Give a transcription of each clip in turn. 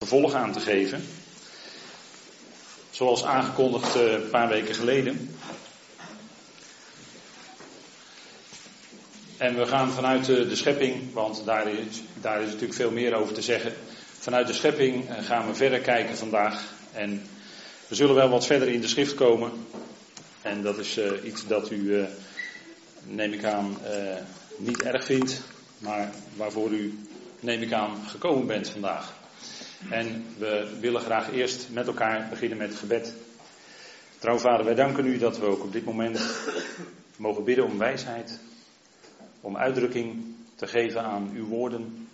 vervolg aan te geven. Zoals aangekondigd eh, een paar weken geleden. En we gaan vanuit de schepping, want daar is, daar is natuurlijk veel meer over te zeggen. Vanuit de schepping eh, gaan we verder kijken vandaag. En we zullen wel wat verder in de schrift komen. En dat is uh, iets dat u, neem ik aan, niet erg vindt. Maar waarvoor u, neem ik aan, gekomen bent vandaag. En we willen graag eerst met elkaar beginnen met gebed. Trouw vader, wij danken u dat we ook op dit moment mogen bidden om wijsheid, om uitdrukking te geven aan uw woorden.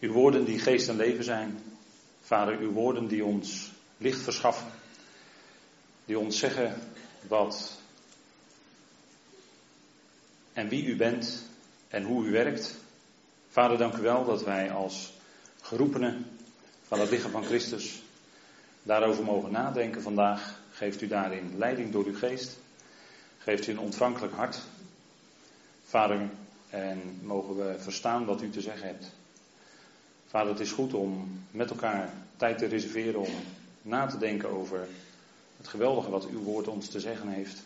Uw woorden die geest en leven zijn. Vader, uw woorden die ons licht verschaffen. Die ons zeggen wat en wie u bent en hoe u werkt. Vader, dank u wel dat wij als geroepenen van het lichaam van Christus daarover mogen nadenken vandaag. Geeft u daarin leiding door uw geest. Geeft u een ontvankelijk hart. Vader, en mogen we verstaan wat u te zeggen hebt. Vader, het is goed om met elkaar tijd te reserveren om na te denken over het geweldige wat uw woord ons te zeggen heeft.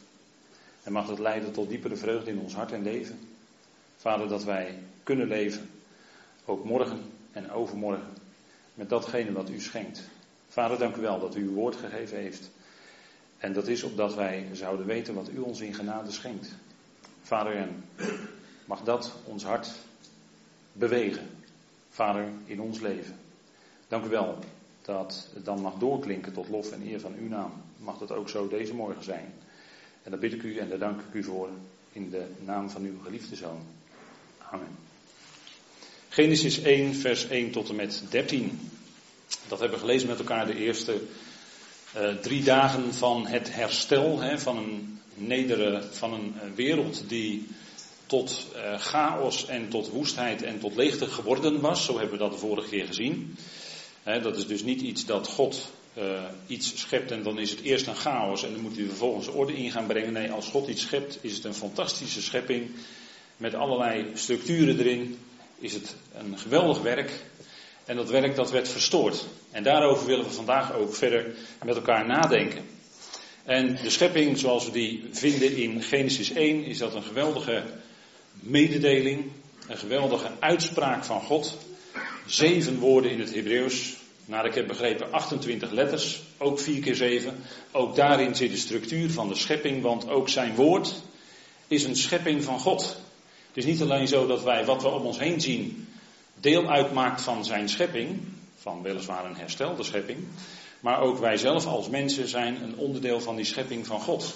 En mag het leiden tot diepere vreugde in ons hart en leven. Vader, dat wij kunnen leven, ook morgen en overmorgen met datgene wat u schenkt. Vader, dank u wel dat u uw woord gegeven heeft. En dat is opdat wij zouden weten wat u ons in genade schenkt. Vader, en mag dat ons hart bewegen. Vader, in ons leven. Dank u wel dat het dan mag doorklinken tot lof en eer van uw naam. Mag dat ook zo deze morgen zijn. En daar bid ik u en daar dank ik u voor in de naam van uw geliefde zoon. Amen. Genesis 1, vers 1 tot en met 13. Dat hebben we gelezen met elkaar de eerste uh, drie dagen van het herstel hè, van een nedere, van een eh, wereld die tot uh, chaos en tot woestheid en tot leegte geworden was. Zo hebben we dat de vorige keer gezien. Dat is dus niet iets dat God iets schept en dan is het eerst een chaos en dan moet hij vervolgens orde in gaan brengen. Nee, als God iets schept is het een fantastische schepping met allerlei structuren erin is het een geweldig werk. En dat werk dat werd verstoord. En daarover willen we vandaag ook verder met elkaar nadenken. En de schepping zoals we die vinden in Genesis 1 is dat een geweldige mededeling, een geweldige uitspraak van God. Zeven woorden in het Hebreeuws. Naar ik heb begrepen 28 letters, ook 4 keer 7. Ook daarin zit de structuur van de schepping, want ook zijn woord is een schepping van God. Het is niet alleen zo dat wij wat we om ons heen zien deel uitmaakt van zijn schepping, van weliswaar een herstelde schepping, maar ook wij zelf als mensen zijn een onderdeel van die schepping van God.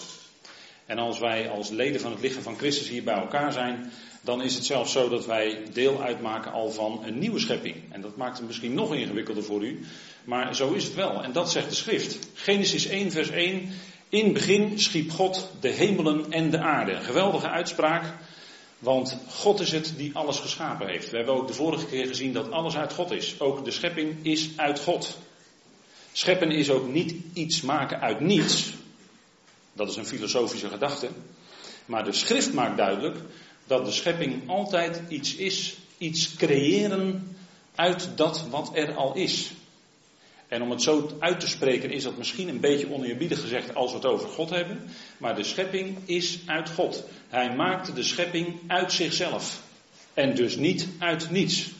En als wij als leden van het lichaam van Christus hier bij elkaar zijn, dan is het zelfs zo dat wij deel uitmaken al van een nieuwe schepping. En dat maakt het misschien nog ingewikkelder voor u, maar zo is het wel. En dat zegt de schrift. Genesis 1, vers 1. In begin schiep God de hemelen en de aarde. Geweldige uitspraak. Want God is het die alles geschapen heeft. We hebben ook de vorige keer gezien dat alles uit God is. Ook de schepping is uit God. Scheppen is ook niet iets maken uit niets. Dat is een filosofische gedachte. Maar de schrift maakt duidelijk dat de schepping altijd iets is, iets creëren uit dat wat er al is. En om het zo uit te spreken is dat misschien een beetje oneerbiedig gezegd als we het over God hebben. Maar de schepping is uit God. Hij maakte de schepping uit zichzelf. En dus niet uit niets.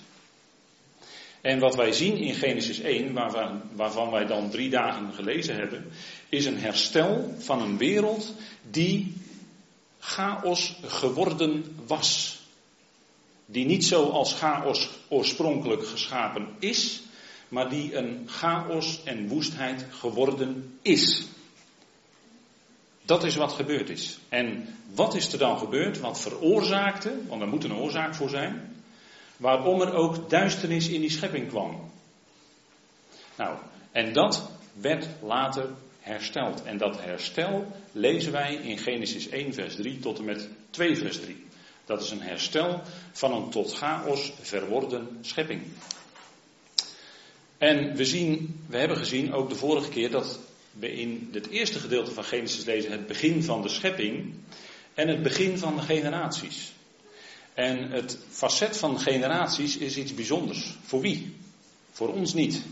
En wat wij zien in Genesis 1, waarvan, waarvan wij dan drie dagen gelezen hebben, is een herstel van een wereld die chaos geworden was. Die niet zoals chaos oorspronkelijk geschapen is, maar die een chaos en woestheid geworden is. Dat is wat gebeurd is. En wat is er dan gebeurd? Wat veroorzaakte, want er moet een oorzaak voor zijn, waarom er ook duisternis in die schepping kwam. Nou, en dat werd later hersteld. En dat herstel lezen wij in Genesis 1, vers 3 tot en met 2, vers 3. Dat is een herstel van een tot chaos verworden schepping. En we zien, we hebben gezien ook de vorige keer dat we in het eerste gedeelte van Genesis lezen het begin van de schepping en het begin van de generaties. En het facet van generaties is iets bijzonders. Voor wie? Voor ons niet.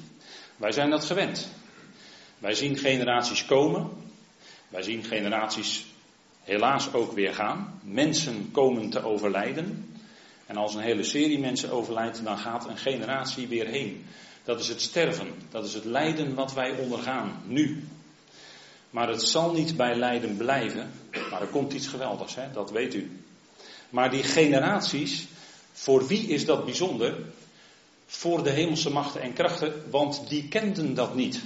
Wij zijn dat gewend. Wij zien generaties komen. Wij zien generaties helaas ook weer gaan. Mensen komen te overlijden. En als een hele serie mensen overlijdt, dan gaat een generatie weer heen. Dat is het sterven, dat is het lijden wat wij ondergaan, nu. Maar het zal niet bij lijden blijven, maar er komt iets geweldigs, hè? dat weet u. Maar die generaties, voor wie is dat bijzonder? Voor de hemelse machten en krachten, want die kenden dat niet.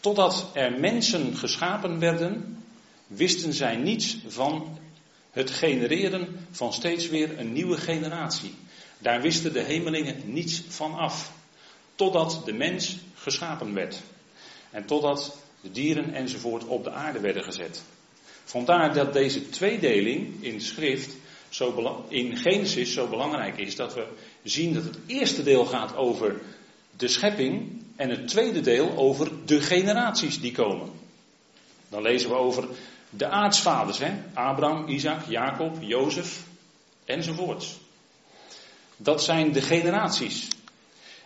Totdat er mensen geschapen werden, wisten zij niets van het genereren van steeds weer een nieuwe generatie. Daar wisten de hemelingen niets van af. Totdat de mens geschapen werd. En totdat de dieren enzovoort op de aarde werden gezet. Vandaar dat deze tweedeling in schrift, zo in Genesis, zo belangrijk is. Dat we zien dat het eerste deel gaat over de schepping en het tweede deel over de generaties die komen. Dan lezen we over de aartsvaders, hè? Abraham, Isaac, Jacob, Jozef enzovoorts. Dat zijn de generaties.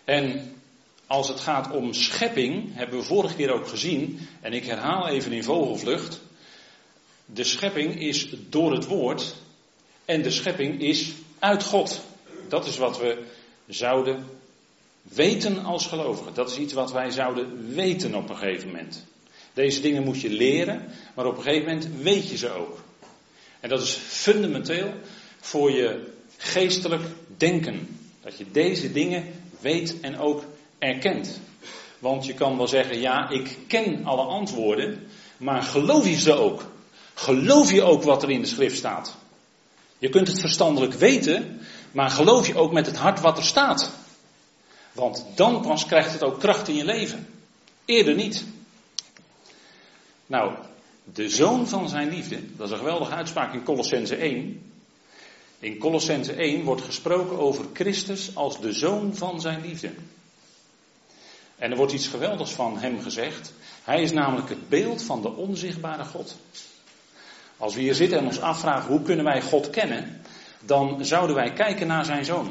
En als het gaat om schepping, hebben we vorige keer ook gezien, en ik herhaal even in vogelvlucht. De schepping is door het woord en de schepping is uit God. Dat is wat we zouden weten als gelovigen. Dat is iets wat wij zouden weten op een gegeven moment. Deze dingen moet je leren, maar op een gegeven moment weet je ze ook. En dat is fundamenteel voor je geestelijk denken. Dat je deze dingen weet en ook erkent. Want je kan wel zeggen, ja, ik ken alle antwoorden, maar geloof je ze ook? Geloof je ook wat er in de schrift staat? Je kunt het verstandelijk weten, maar geloof je ook met het hart wat er staat? Want dan pas krijgt het ook kracht in je leven. Eerder niet. Nou, de zoon van zijn liefde, dat is een geweldige uitspraak in Colossense 1. In Colossense 1 wordt gesproken over Christus als de zoon van zijn liefde. En er wordt iets geweldigs van hem gezegd. Hij is namelijk het beeld van de onzichtbare God. Als we hier zitten en ons afvragen hoe kunnen wij God kennen, dan zouden wij kijken naar zijn zoon.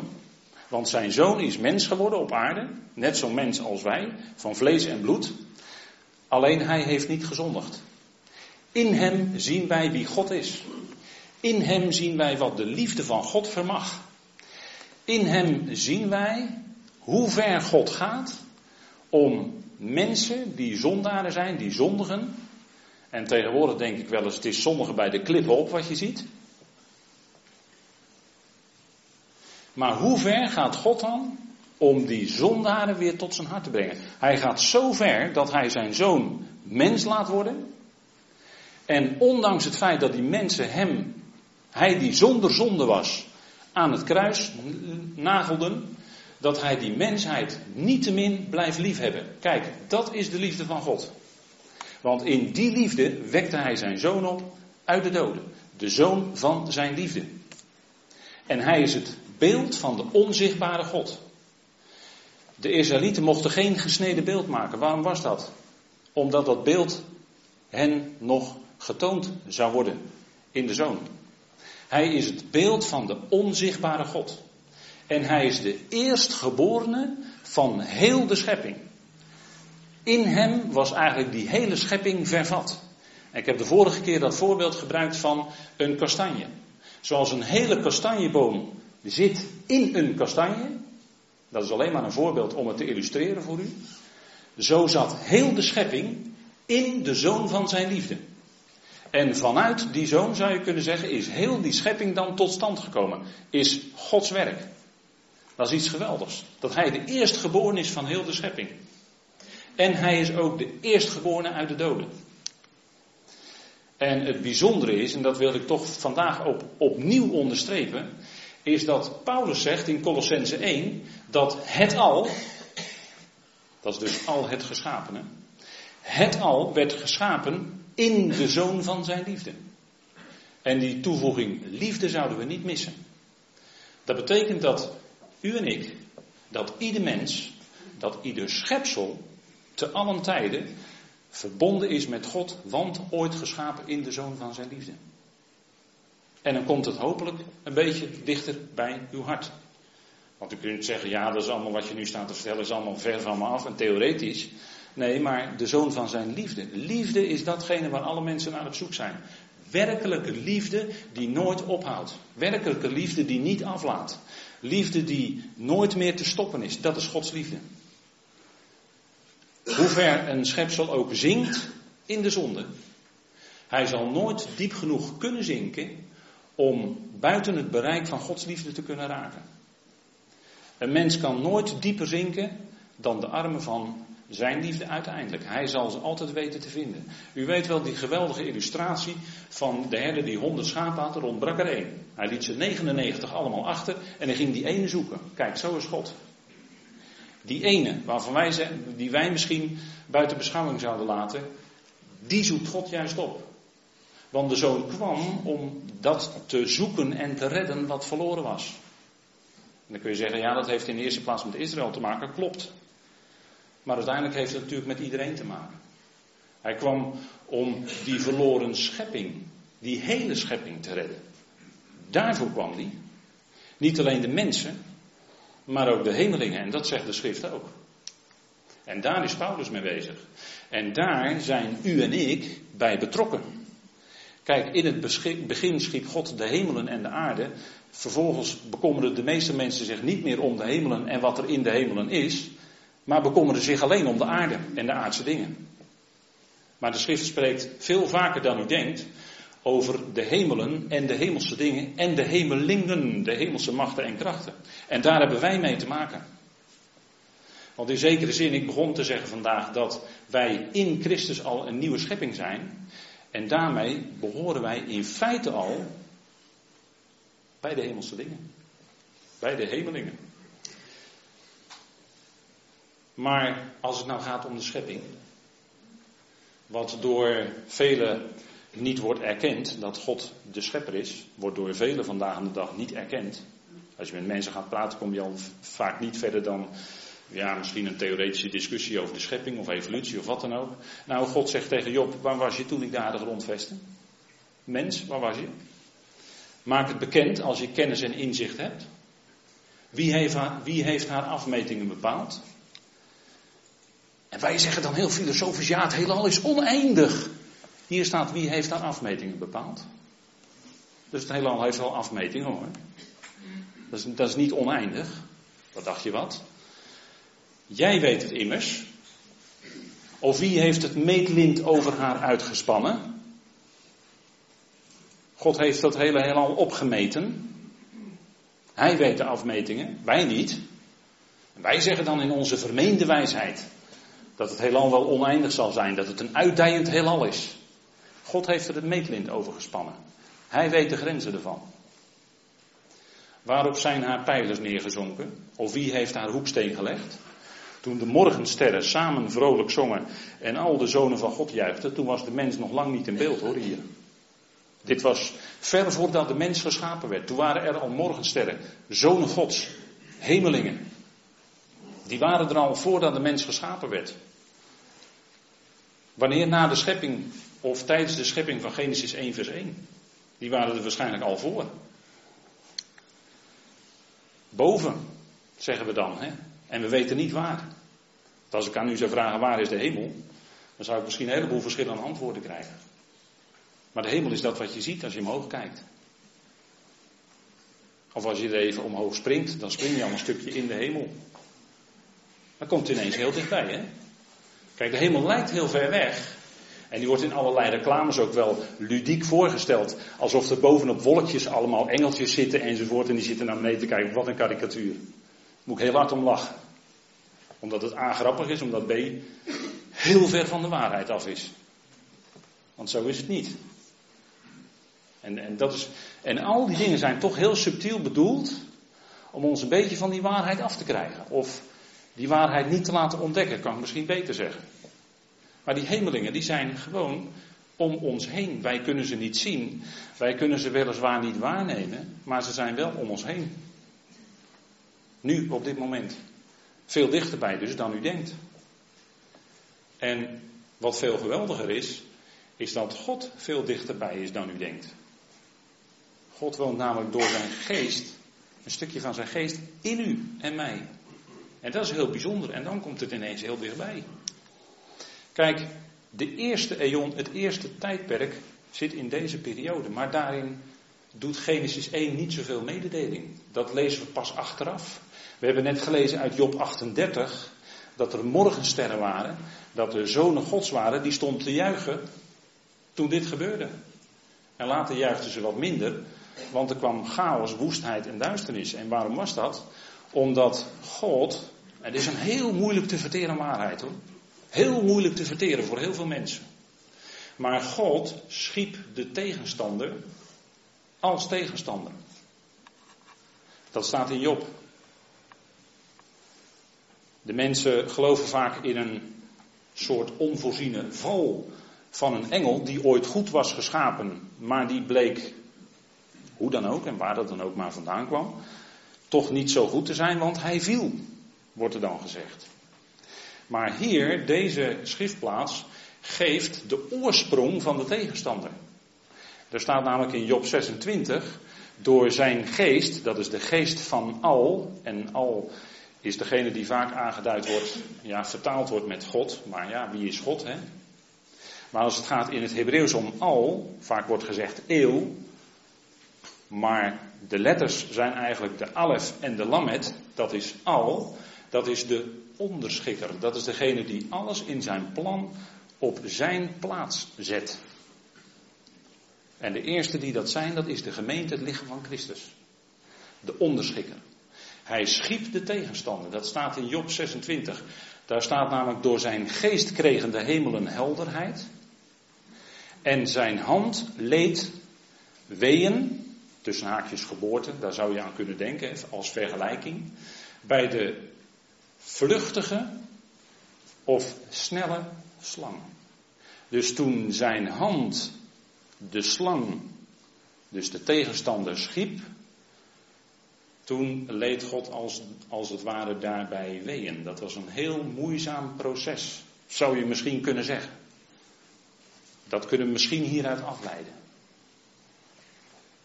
Want zijn zoon is mens geworden op aarde, net zo'n mens als wij, van vlees en bloed. Alleen hij heeft niet gezondigd. In hem zien wij wie God is. In hem zien wij wat de liefde van God vermag. In hem zien wij hoe ver God gaat om mensen die zondaren zijn, die zondigen. En tegenwoordig denk ik wel eens, het is zondigen bij de klippen op wat je ziet. Maar hoe ver gaat God dan om die zondaren weer tot zijn hart te brengen? Hij gaat zo ver dat hij zijn zoon mens laat worden. En ondanks het feit dat die mensen hem, hij die zonder zonde was, aan het kruis nagelden, dat hij die mensheid niettemin blijft liefhebben. Kijk, dat is de liefde van God. Want in die liefde wekte hij zijn zoon op uit de doden. De zoon van zijn liefde. En hij is het beeld van de onzichtbare God. De Israëlieten mochten geen gesneden beeld maken. Waarom was dat? Omdat dat beeld hen nog getoond zou worden in de zoon. Hij is het beeld van de onzichtbare God. En hij is de eerstgeborene van heel de schepping. In hem was eigenlijk die hele schepping vervat. ik heb de vorige keer dat voorbeeld gebruikt van een kastanje. Zoals een hele kastanjeboom zit in een kastanje. Dat is alleen maar een voorbeeld om het te illustreren voor u. Zo zat heel de schepping in de zoon van zijn liefde. En vanuit die zoon zou je kunnen zeggen, is heel die schepping dan tot stand gekomen. Is Gods werk. Dat is iets geweldigs. Dat hij de eerstgeboren is van heel de schepping. En hij is ook de eerstgeborene uit de doden. En het bijzondere is, en dat wil ik toch vandaag op, opnieuw onderstrepen, is dat Paulus zegt in Colossense 1 dat het al, dat is dus al het geschapene, het al werd geschapen in de zoon van zijn liefde. En die toevoeging liefde zouden we niet missen. Dat betekent dat u en ik, dat ieder mens, dat ieder schepsel te allen tijden verbonden is met God, want ooit geschapen in de zoon van zijn liefde. En dan komt het hopelijk een beetje dichter bij uw hart. Want u kunt zeggen, ja, dat is allemaal wat je nu staat te vertellen, is allemaal ver van me af en theoretisch. Nee, maar de zoon van zijn liefde. Liefde is datgene waar alle mensen naar op zoek zijn. Werkelijke liefde die nooit ophoudt. Werkelijke liefde die niet aflaat. Liefde die nooit meer te stoppen is. Dat is Gods liefde. Hoe ver een schepsel ook zinkt in de zonde. Hij zal nooit diep genoeg kunnen zinken om buiten het bereik van Gods liefde te kunnen raken. Een mens kan nooit dieper zinken dan de armen van zijn liefde uiteindelijk. Hij zal ze altijd weten te vinden. U weet wel die geweldige illustratie van de herder die honderd schapen had, er ontbrak er één. Hij liet ze 99 allemaal achter en hij ging die ene zoeken. Kijk, zo is God. Die ene, waarvan wij, die wij misschien buiten beschouwing zouden laten, die zoekt God juist op. Want de zoon kwam om dat te zoeken en te redden wat verloren was. En dan kun je zeggen, ja, dat heeft in de eerste plaats met Israël te maken. Klopt. Maar uiteindelijk heeft het natuurlijk met iedereen te maken. Hij kwam om die verloren schepping, die hele schepping te redden. Daarvoor kwam hij. Niet alleen de mensen, maar ook de hemelingen. En dat zegt de schrift ook. En daar is Paulus mee bezig. En daar zijn u en ik bij betrokken. Kijk, in het begin schiep God de hemelen en de aarde. Vervolgens bekommeren de meeste mensen zich niet meer om de hemelen en wat er in de hemelen is maar bekommerde zich alleen om de aarde en de aardse dingen. Maar de schrift spreekt veel vaker dan u denkt over de hemelen en de hemelse dingen en de hemelingen, de hemelse machten en krachten. En daar hebben wij mee te maken. Want in zekere zin, ik begon te zeggen vandaag dat wij in Christus al een nieuwe schepping zijn. En daarmee behoren wij in feite al bij de hemelse dingen. Bij de hemelingen. Maar als het nou gaat om de schepping, wat door velen niet wordt erkend, dat God de schepper is, wordt door velen vandaag de dag niet erkend. Als je met mensen gaat praten, kom je al vaak niet verder dan ja, misschien een theoretische discussie over de schepping of evolutie of wat dan ook. Nou, God zegt tegen Job, waar was je toen ik de aarde grondvestte? Mens, waar was je? Maak het bekend als je kennis en inzicht hebt. Wie heeft wie heeft haar afmetingen bepaald? En wij zeggen dan heel filosofisch, ja, het heelal is oneindig. Hier staat wie heeft daar afmetingen bepaald. Dus het heelal heeft wel afmetingen hoor. Dat is, dat is niet oneindig. Wat dacht je wat? Jij weet het immers. Of wie heeft het meetlint over haar uitgespannen? God heeft dat hele heelal opgemeten. Hij weet de afmetingen, wij niet. wij zeggen dan in onze vermeende wijsheid: dat het heelal wel oneindig zal zijn, dat het een uitdijend heelal is. God heeft er het meetlint over gespannen. Hij weet de grenzen ervan. Waarop zijn haar pijlers neergezonken? Of wie heeft haar hoeksteen gelegd? Toen de morgensterren samen vrolijk zongen en al de zonen van God juichten, toen was de mens nog lang niet in beeld hoor hier. Dit was ver voordat de mens geschapen werd. Toen waren er al morgensterren, zonen Gods, hemelingen. Die waren er al voordat de mens geschapen werd. Wanneer na de schepping of tijdens de schepping van Genesis 1 vers 1. Die waren er waarschijnlijk al voor. Boven, zeggen we dan. Hè? En we weten niet waar. Want als ik aan u zou vragen waar is de hemel, dan zou ik misschien een heleboel verschillende antwoorden krijgen. Maar de hemel is dat wat je ziet als je omhoog kijkt. Of als je er even omhoog springt, dan spring je al een stukje in de hemel. Dan komt ineens heel dichtbij, hè? Kijk, de hemel lijkt heel ver weg. En die wordt in allerlei reclames ook wel ludiek voorgesteld. Alsof er bovenop wolkjes allemaal engeltjes zitten enzovoort. En die zitten naar beneden te kijken. Wat een karikatuur. Moet ik heel hard om lachen. Omdat het A grappig is, omdat B heel ver van de waarheid af is. Want zo is het niet. En, en, dat is, en al die dingen zijn toch heel subtiel bedoeld om ons een beetje van die waarheid af te krijgen. Of die waarheid niet te laten ontdekken, kan ik misschien beter zeggen. Maar die hemelingen, die zijn gewoon om ons heen. Wij kunnen ze niet zien. Wij kunnen ze weliswaar niet waarnemen, maar ze zijn wel om ons heen. Nu, op dit moment. Veel dichterbij dus dan u denkt. En wat veel geweldiger is, is dat God veel dichterbij is dan u denkt. God woont namelijk door zijn geest een stukje van zijn geest in u en mij. En dat is heel bijzonder. En dan komt het ineens heel dichtbij. Kijk, de eerste eon, het eerste tijdperk, zit in deze periode. Maar daarin doet Genesis 1 niet zoveel mededeling. Dat lezen we pas achteraf. We hebben net gelezen uit Job 38 dat er morgensterren waren, dat er zonen gods waren, die stonden te juichen toen dit gebeurde. En later juichten ze wat minder, want er kwam chaos, woestheid en duisternis. En waarom was dat? Omdat God, dit is een heel moeilijk te verteren waarheid hoor, heel moeilijk te verteren voor heel veel mensen. Maar God schiep de tegenstander als tegenstander. Dat staat in Job. De mensen geloven vaak in een soort onvoorziene val van een engel die ooit goed was geschapen, maar die bleek, hoe dan ook en waar dat dan ook maar vandaan kwam, toch niet zo goed te zijn, want hij viel, wordt er dan gezegd. Maar hier, deze schriftplaats, geeft de oorsprong van de tegenstander. Er staat namelijk in Job 26, door zijn geest, dat is de geest van Al, en Al is degene die vaak aangeduid wordt, ja, vertaald wordt met God, maar ja, wie is God, hè? Maar als het gaat in het Hebreeuws om Al, vaak wordt gezegd eeuw, maar de letters zijn eigenlijk de alef en de lamet, dat is Al, dat is de onderschikker, dat is degene die alles in zijn plan op zijn plaats zet. En de eerste die dat zijn, dat is de gemeente, het lichaam van Christus. De onderschikker. Hij schiep de tegenstander. Dat staat in Job 26. Daar staat namelijk door zijn geest kregen de hemelen helderheid. En zijn hand leed weeën, tussen haakjes geboorte, daar zou je aan kunnen denken als vergelijking. Bij de vluchtige of snelle slang. Dus toen zijn hand de slang, dus de tegenstander, schiep, toen leed God als, als het ware daarbij weeën. Dat was een heel moeizaam proces, zou je misschien kunnen zeggen. Dat kunnen we misschien hieruit afleiden.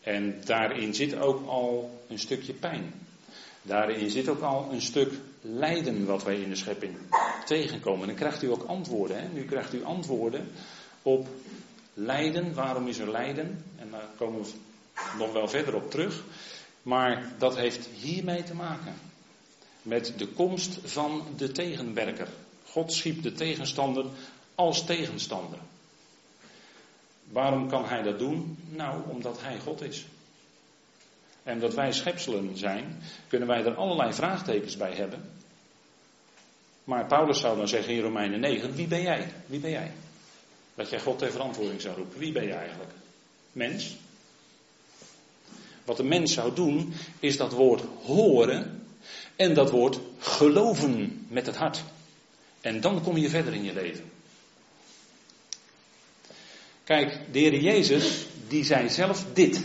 En daarin zit ook al een stukje pijn. Daarin zit ook al een stuk lijden wat wij in de schepping tegenkomen. En dan krijgt u ook antwoorden. Hè? Nu krijgt u antwoorden op lijden. Waarom is er lijden? En daar komen we nog wel verder op terug. Maar dat heeft hiermee te maken. Met de komst van de tegenwerker. God schiep de tegenstander als tegenstander. Waarom kan hij dat doen? Nou, omdat hij God is. En omdat wij schepselen zijn, kunnen wij er allerlei vraagtekens bij hebben. Maar Paulus zou dan zeggen in Romeinen 9, wie ben jij? Wie ben jij? Dat jij God ter verantwoording zou roepen. Wie ben je eigenlijk? Mens? Wat een mens zou doen, is dat woord horen en dat woord geloven met het hart. En dan kom je verder in je leven. Kijk, de Heer Jezus, die zei zelf dit.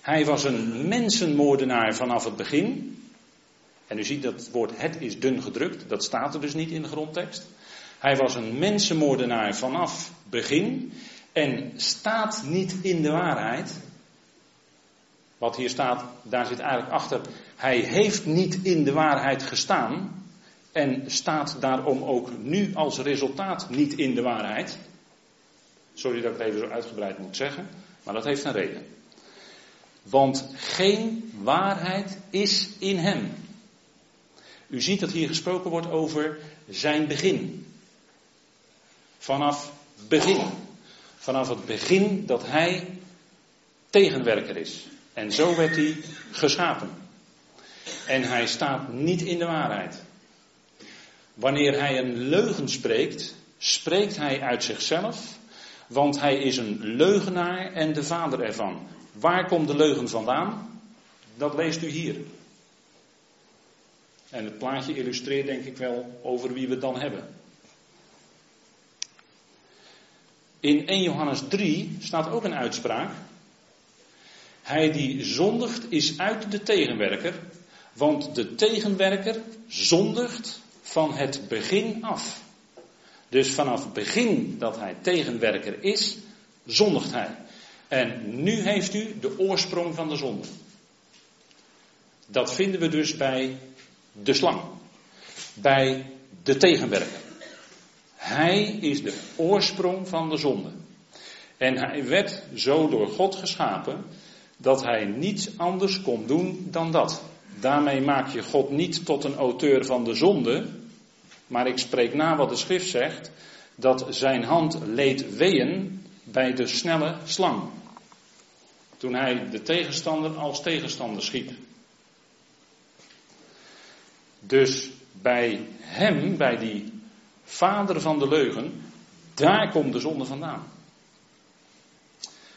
Hij was een mensenmoordenaar vanaf het begin. En u ziet dat het woord het is dun gedrukt, dat staat er dus niet in de grondtekst. Hij was een mensenmoordenaar vanaf begin en staat niet in de waarheid. Wat hier staat, daar zit eigenlijk achter. Hij heeft niet in de waarheid gestaan en staat daarom ook nu als resultaat niet in de waarheid. Sorry dat ik het even zo uitgebreid moet zeggen, maar dat heeft een reden. Want geen waarheid is in hem. U ziet dat hier gesproken wordt over zijn begin. Vanaf begin. Vanaf het begin dat hij tegenwerker is. En zo werd hij geschapen. En hij staat niet in de waarheid. Wanneer hij een leugen spreekt, spreekt hij uit zichzelf, want hij is een leugenaar en de vader ervan. Waar komt de leugen vandaan? Dat leest u hier. En het plaatje illustreert denk ik wel over wie we het dan hebben. In 1 Johannes 3 staat ook een uitspraak. Hij die zondigt is uit de tegenwerker, want de tegenwerker zondigt van het begin af. Dus vanaf het begin dat hij tegenwerker is, zondigt hij. En nu heeft u de oorsprong van de zonde. Dat vinden we dus bij de slang. Bij de tegenwerker. Hij is de oorsprong van de zonde. En hij werd zo door God geschapen dat hij niets anders kon doen dan dat. Daarmee maak je God niet tot een auteur van de zonde, maar ik spreek na wat de schrift zegt, dat zijn hand leed weeën bij de snelle slang. Toen hij de tegenstander als tegenstander schiep. Dus bij hem, bij die vader van de leugen, daar komt de zonde vandaan.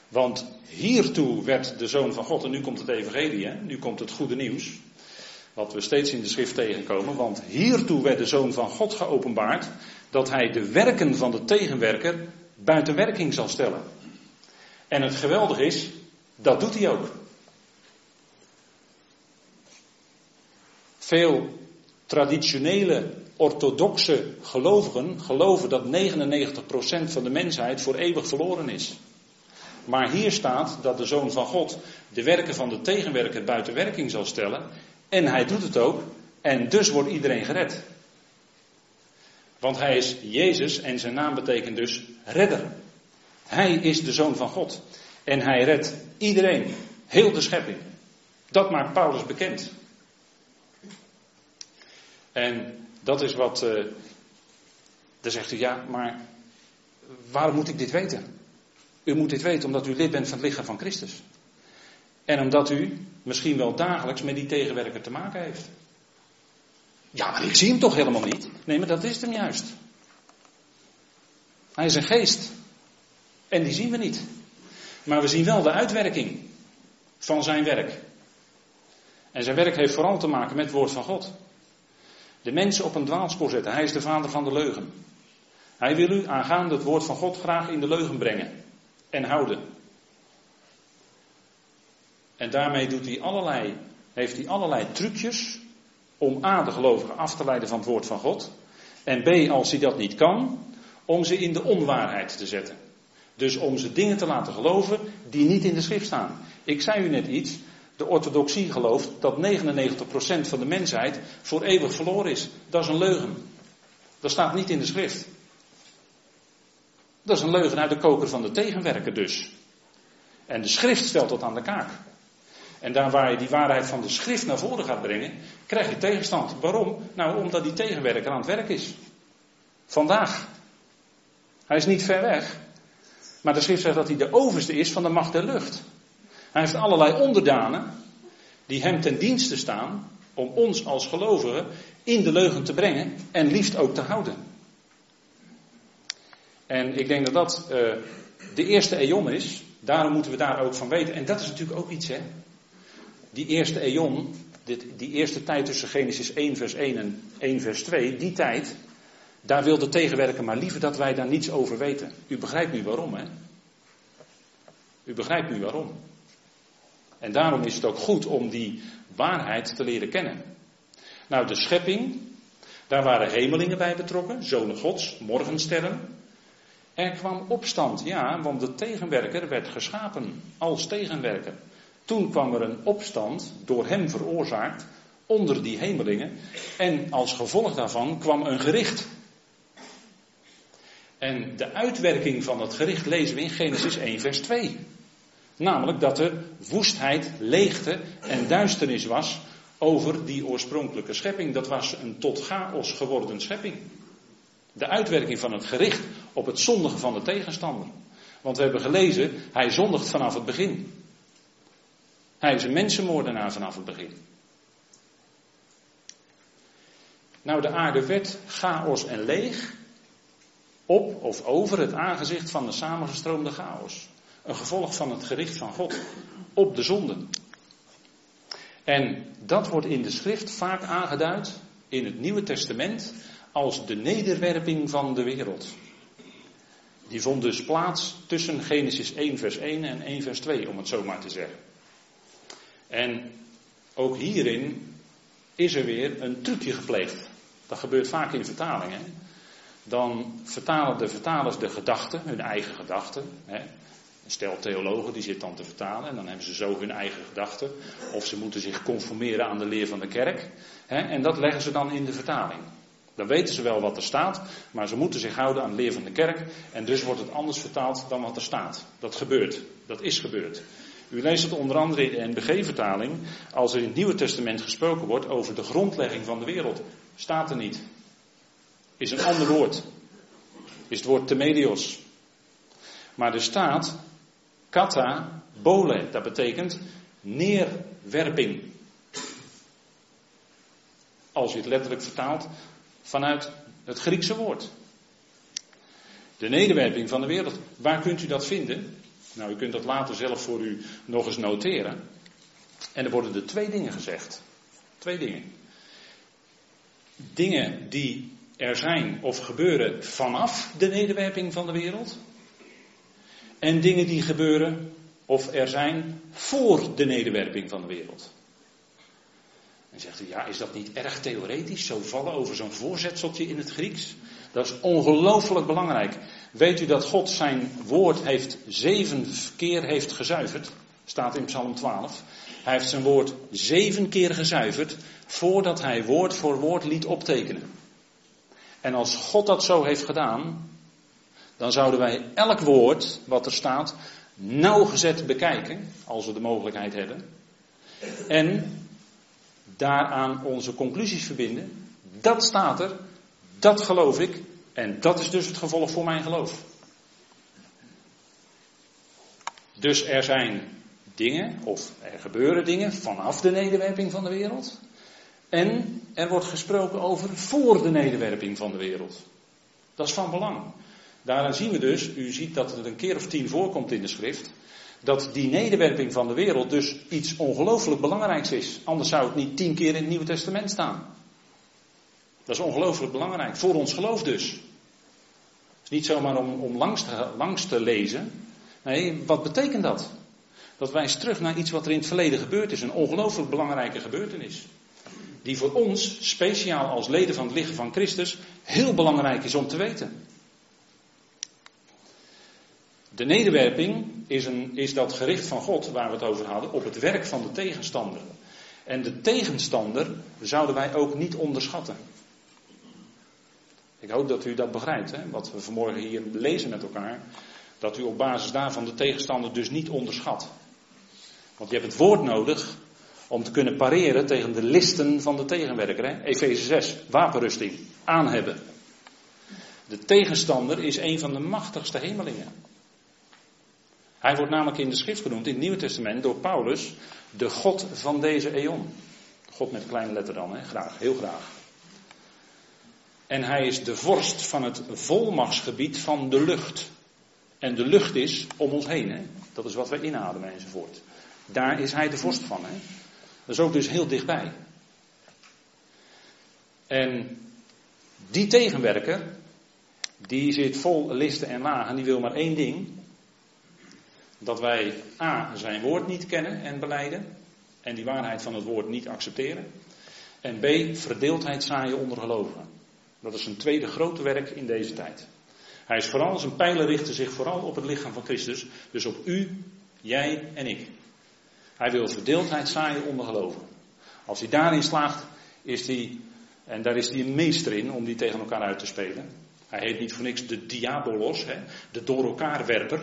Want hiertoe werd de zoon van God, en nu komt het evangelie, hè? nu komt het goede nieuws, wat we steeds in de schrift tegenkomen, want hiertoe werd de zoon van God geopenbaard, dat hij de werken van de tegenwerker buiten werking zal stellen. En het geweldige is, dat doet hij ook. Veel traditionele orthodoxe gelovigen geloven dat 99% van de mensheid voor eeuwig verloren is. Maar hier staat dat de Zoon van God de werken van de tegenwerker buiten werking zal stellen. En hij doet het ook. En dus wordt iedereen gered. Want hij is Jezus en zijn naam betekent dus redder. Hij is de Zoon van God. En hij redt iedereen, heel de schepping. Dat maakt Paulus bekend. En dat is wat. Uh, dan zegt u ja, maar waarom moet ik dit weten? U moet dit weten omdat u lid bent van het lichaam van Christus. En omdat u misschien wel dagelijks met die tegenwerker te maken heeft. Ja, maar ik zie hem toch helemaal niet? Nee, maar dat is hem juist. Hij is een geest. En die zien we niet. Maar we zien wel de uitwerking van zijn werk. En zijn werk heeft vooral te maken met het woord van God. De mensen op een dwaalspoor zetten. Hij is de vader van de leugen. Hij wil u aangaande het woord van God graag in de leugen brengen en houden. En daarmee doet hij allerlei, heeft hij allerlei trucjes om A, de gelovigen af te leiden van het woord van God. En B, als hij dat niet kan, om ze in de onwaarheid te zetten. Dus om ze dingen te laten geloven die niet in de schrift staan. Ik zei u net iets, de orthodoxie gelooft dat 99% van de mensheid voor eeuwig verloren is. Dat is een leugen. Dat staat niet in de schrift. Dat is een leugen uit de koker van de tegenwerker dus. En de schrift stelt dat aan de kaak. En daar waar je die waarheid van de schrift naar voren gaat brengen, krijg je tegenstand. Waarom? Nou, omdat die tegenwerker aan het werk is. Vandaag. Hij is niet ver weg. Maar de schrift zegt dat hij de overste is van de macht der lucht. Hij heeft allerlei onderdanen die hem ten dienste staan om ons als gelovigen in de leugen te brengen en liefst ook te houden. En ik denk dat dat uh, de eerste eon is. Daarom moeten we daar ook van weten. En dat is natuurlijk ook iets, hè. Die eerste eon, die eerste tijd tussen Genesis 1 vers 1 en 1 vers 2, die tijd, daar wil de tegenwerker maar liever dat wij daar niets over weten. U begrijpt nu waarom, hè. U begrijpt nu waarom. En daarom is het ook goed om die waarheid te leren kennen. Nou, de schepping, daar waren hemelingen bij betrokken, zonen gods, morgensterren. Er kwam opstand, ja, want de tegenwerker werd geschapen als tegenwerker. Toen kwam er een opstand, door hem veroorzaakt, onder die hemelingen. En als gevolg daarvan kwam een gericht. En de uitwerking van dat gericht lezen we in Genesis 1, vers 2. Namelijk dat er woestheid, leegte en duisternis was over die oorspronkelijke schepping. Dat was een tot chaos geworden schepping. De uitwerking van het gericht op het zondigen van de tegenstander. Want we hebben gelezen, hij zondigt vanaf het begin. Hij is een mensenmoordenaar vanaf het begin. Nou, de aarde werd chaos en leeg op of over het aangezicht van de samengestroomde chaos. Een gevolg van het gericht van God op de zonden. En dat wordt in de schrift vaak aangeduid in het Nieuwe Testament als de nederwerping van de wereld. Die vond dus plaats tussen Genesis 1 vers 1 en 1 vers 2, om het zo maar te zeggen. En ook hierin is er weer een trucje gepleegd. Dat gebeurt vaak in vertalingen. Dan vertalen de vertalers de gedachten, hun eigen gedachten. Een stel theologen die zit dan te vertalen en dan hebben ze zo hun eigen gedachten. Of ze moeten zich conformeren aan de leer van de kerk. Hè, en dat leggen ze dan in de vertaling. Dan weten ze wel wat er staat, maar ze moeten zich houden aan de leer van de kerk. En dus wordt het anders vertaald dan wat er staat. Dat gebeurt. Dat is gebeurd. U leest het onder andere in de NBG-vertaling. Als er in het Nieuwe Testament gesproken wordt over de grondlegging van de wereld. Staat er niet. Is een ander woord. Is het woord temedios. Maar er staat kata bole. Dat betekent neerwerping. Als je het letterlijk vertaalt vanuit het Griekse woord. De nederwerping van de wereld. Waar kunt u dat vinden? Nou, u kunt dat later zelf voor u nog eens noteren. En er worden er twee dingen gezegd. Twee dingen. Dingen die er zijn of gebeuren vanaf de nederwerping van de wereld. En dingen die gebeuren of er zijn voor de nederwerping van de wereld. En zegt u, ja, is dat niet erg theoretisch, zo vallen over zo'n voorzetseltje in het Grieks? Dat is ongelooflijk belangrijk. Weet u dat God zijn woord heeft zeven keer heeft gezuiverd? Staat in Psalm 12. Hij heeft zijn woord zeven keer gezuiverd voordat hij woord voor woord liet optekenen. En als God dat zo heeft gedaan, dan zouden wij elk woord wat er staat nauwgezet bekijken, als we de mogelijkheid hebben. En daaraan onze conclusies verbinden. Dat staat er, dat geloof ik en dat is dus het gevolg voor mijn geloof. Dus er zijn dingen, of er gebeuren dingen vanaf de nederwerping van de wereld. En er wordt gesproken over voor de nederwerping van de wereld. Dat is van belang. Daaraan zien we dus, u ziet dat het een keer of tien voorkomt in de schrift, dat die nederwerping van de wereld dus iets ongelooflijk belangrijks is. Anders zou het niet tien keer in het Nieuwe Testament staan. Dat is ongelooflijk belangrijk. Voor ons geloof dus. Het is niet zomaar om, om langs, te, langs te lezen. Nee, wat betekent dat? Dat wijst terug naar iets wat er in het verleden gebeurd is. Een ongelooflijk belangrijke gebeurtenis. Die voor ons, speciaal als leden van het lichaam van Christus, heel belangrijk is om te weten. De nederwerping is, een, is dat gericht van God, waar we het over hadden, op het werk van de tegenstander. En de tegenstander zouden wij ook niet onderschatten. Ik hoop dat u dat begrijpt, hè? wat we vanmorgen hier lezen met elkaar. Dat u op basis daarvan de tegenstander dus niet onderschat. Want je hebt het woord nodig om te kunnen pareren tegen de listen van de tegenwerker. Efeze 6, wapenrusting, aanhebben. De tegenstander is een van de machtigste hemelingen. Hij wordt namelijk in de schrift genoemd, in het Nieuwe Testament, door Paulus, de God van deze eon. God met een kleine letter dan, hè? graag, heel graag. En hij is de vorst van het volmachtsgebied van de lucht. En de lucht is om ons heen, hè? dat is wat wij inademen enzovoort. Daar is hij de vorst van. Hè? Dat is ook dus heel dichtbij. En die tegenwerker, die zit vol listen en lagen, die wil maar één ding. Dat wij A, zijn woord niet kennen en beleiden. En die waarheid van het woord niet accepteren. En B, verdeeldheid zaaien onder gelovigen. Dat is een tweede grote werk in deze tijd. Hij is vooral, zijn pijlen richten zich vooral op het lichaam van Christus. Dus op u, jij en ik. Hij wil verdeeldheid zaaien onder geloven. Als hij daarin slaagt, is hij, en daar is hij een meester in om die tegen elkaar uit te spelen. Hij heet niet voor niks de diabolos, hè, de door elkaar werper.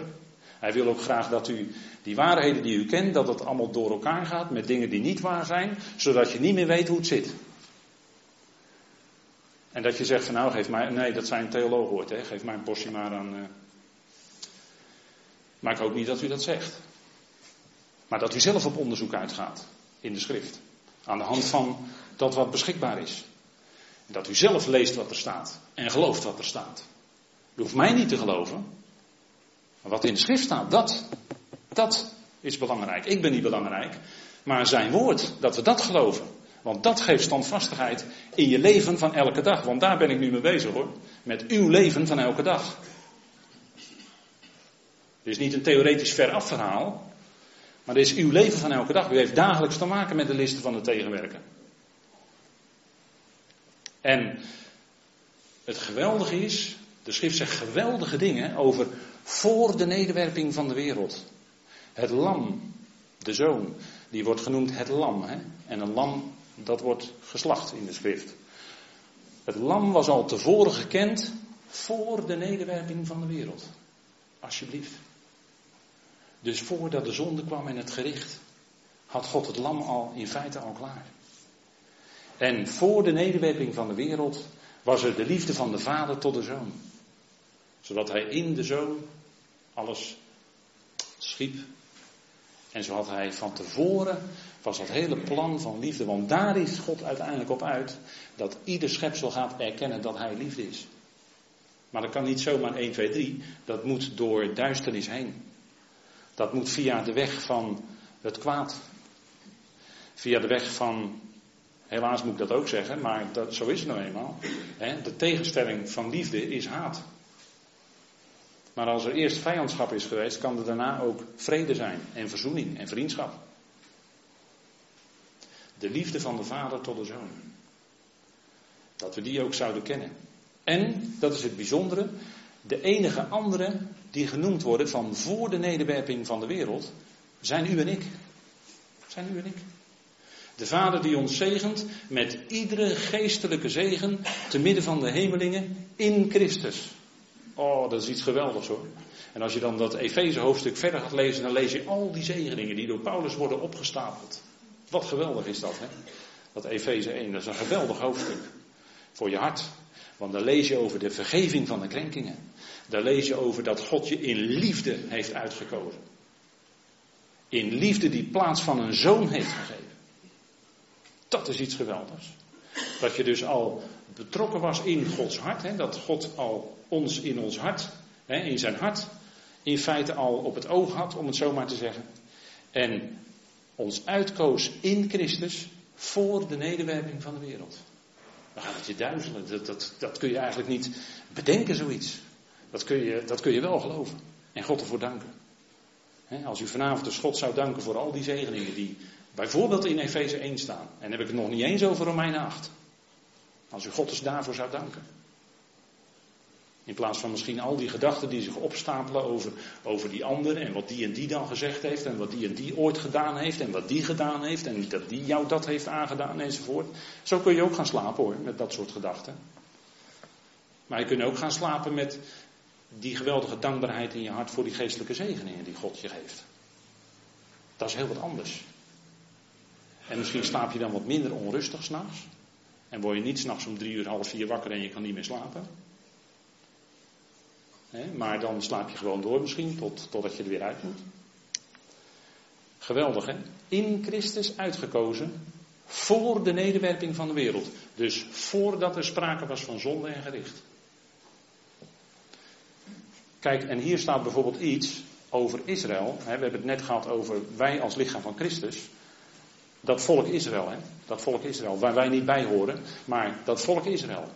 Hij wil ook graag dat u die waarheden die u kent, dat het allemaal door elkaar gaat met dingen die niet waar zijn, zodat je niet meer weet hoe het zit. En dat je zegt van nou, geef mij, nee, dat zijn theologen hoort, hè, geef mij een portie maar aan. Uh... Maar ik hoop niet dat u dat zegt. Maar dat u zelf op onderzoek uitgaat in de schrift. Aan de hand van dat wat beschikbaar is. Dat u zelf leest wat er staat en gelooft wat er staat. U hoeft mij niet te geloven. Maar wat in de schrift staat, dat, dat is belangrijk. Ik ben niet belangrijk. Maar zijn woord, dat we dat geloven. Want dat geeft standvastigheid in je leven van elke dag. Want daar ben ik nu mee bezig hoor. Met uw leven van elke dag. Het is niet een theoretisch veraf verhaal. Maar dit is uw leven van elke dag. U heeft dagelijks te maken met de listen van de tegenwerken. En het geweldige is, de schrift zegt geweldige dingen over voor de nederwerping van de wereld. Het lam, de zoon, die wordt genoemd het lam. Hè? En een lam, dat wordt geslacht in de schrift. Het lam was al tevoren gekend voor de nederwerping van de wereld. Alsjeblieft. Dus voordat de zonde kwam en het gericht, had God het lam al in feite al klaar. En voor de nederwerping van de wereld was er de liefde van de vader tot de zoon. Zodat hij in de zoon alles schiep. En zo had hij van tevoren, was dat hele plan van liefde, want daar is God uiteindelijk op uit, dat ieder schepsel gaat erkennen dat hij liefde is. Maar dat kan niet zomaar 1, 2, 3, dat moet door duisternis heen. Dat moet via de weg van het kwaad. Via de weg van, helaas moet ik dat ook zeggen, maar dat, zo is het nou eenmaal. Hè, de tegenstelling van liefde is haat. Maar als er eerst vijandschap is geweest, kan er daarna ook vrede zijn en verzoening en vriendschap. De liefde van de vader tot de zoon. Dat we die ook zouden kennen. En, dat is het bijzondere, de enige andere die genoemd worden van voor de nederwerping van de wereld, zijn u en ik. Zijn u en ik. De Vader die ons zegent met iedere geestelijke zegen te midden van de hemelingen in Christus. Oh, dat is iets geweldigs hoor. En als je dan dat Efeze hoofdstuk verder gaat lezen, dan lees je al die zegeningen die door Paulus worden opgestapeld. Wat geweldig is dat, hè? Dat Efeze 1, dat is een geweldig hoofdstuk. Voor je hart. Want daar lees je over de vergeving van de krenkingen. Daar lees je over dat God je in liefde heeft uitgekozen. In liefde die plaats van een zoon heeft gegeven. Dat is iets geweldigs. Dat je dus al betrokken was in Gods hart. Hè, dat God al ons in ons hart, hè, in zijn hart, in feite al op het oog had, om het zo maar te zeggen. En ons uitkoos in Christus voor de nederwerping van de wereld. Gaat het je duizelen. Dat, dat, dat kun je eigenlijk niet bedenken, zoiets. Dat kun, je, dat kun je wel geloven. En God ervoor danken. als u vanavond dus God zou danken voor al die zegeningen die bijvoorbeeld in Efeze 1 staan. En heb ik het nog niet eens over Romeinen 8. Als u God dus daarvoor zou danken. In plaats van misschien al die gedachten die zich opstapelen over, over die ander en wat die en die dan gezegd heeft en wat die en die ooit gedaan heeft en wat die gedaan heeft en dat die jou dat heeft aangedaan enzovoort. Zo kun je ook gaan slapen hoor, met dat soort gedachten. Maar je kunt ook gaan slapen met die geweldige dankbaarheid in je hart voor die geestelijke zegeningen die God je geeft. Dat is heel wat anders. En misschien slaap je dan wat minder onrustig s'nachts. En word je niet s'nachts om drie uur, half vier wakker en je kan niet meer slapen maar dan slaap je gewoon door misschien tot, totdat je er weer uit moet. Geweldig hè? In Christus uitgekozen voor de nederwerping van de wereld. Dus voordat er sprake was van zonde en gericht. Kijk, en hier staat bijvoorbeeld iets over Israël. we hebben het net gehad over wij als lichaam van Christus. Dat volk Israël, hè? dat volk Israël, waar wij niet bij horen, maar dat volk Israël.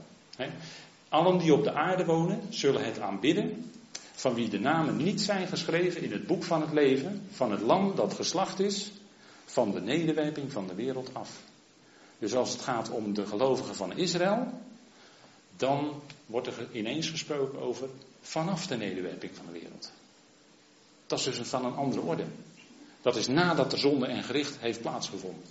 Allen die op de aarde wonen, zullen het aanbidden, van wie de namen niet zijn geschreven in het boek van het leven, van het lam dat geslacht is, van de nederwerping van de wereld af. Dus als het gaat om de gelovigen van Israël, dan wordt er ineens gesproken over vanaf de nederwerping van de wereld. Dat is dus van een andere orde. Dat is nadat de zonde en gericht heeft plaatsgevonden.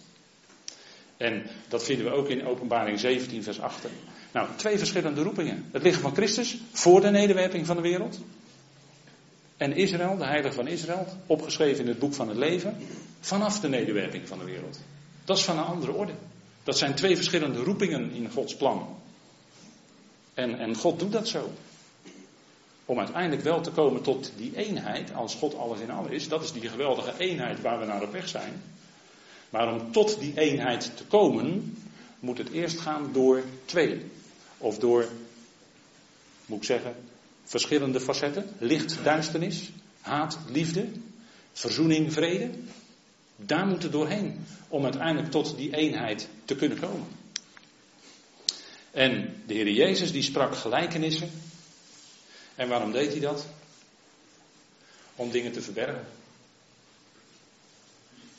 En dat vinden we ook in Openbaring 17, vers 8. Nou, twee verschillende roepingen. Het lichaam van Christus voor de nederwerping van de wereld. En Israël, de heilige van Israël, opgeschreven in het boek van het leven, vanaf de nederwerping van de wereld. Dat is van een andere orde. Dat zijn twee verschillende roepingen in Gods plan. En, en God doet dat zo. Om uiteindelijk wel te komen tot die eenheid, als God alles in alles is. Dat is die geweldige eenheid waar we naar op weg zijn. Maar om tot die eenheid te komen, moet het eerst gaan door twee. Of door, moet ik zeggen, verschillende facetten. Licht, duisternis, haat, liefde, verzoening, vrede. Daar moet het doorheen om uiteindelijk tot die eenheid te kunnen komen. En de Heer Jezus die sprak gelijkenissen. En waarom deed hij dat? Om dingen te verbergen.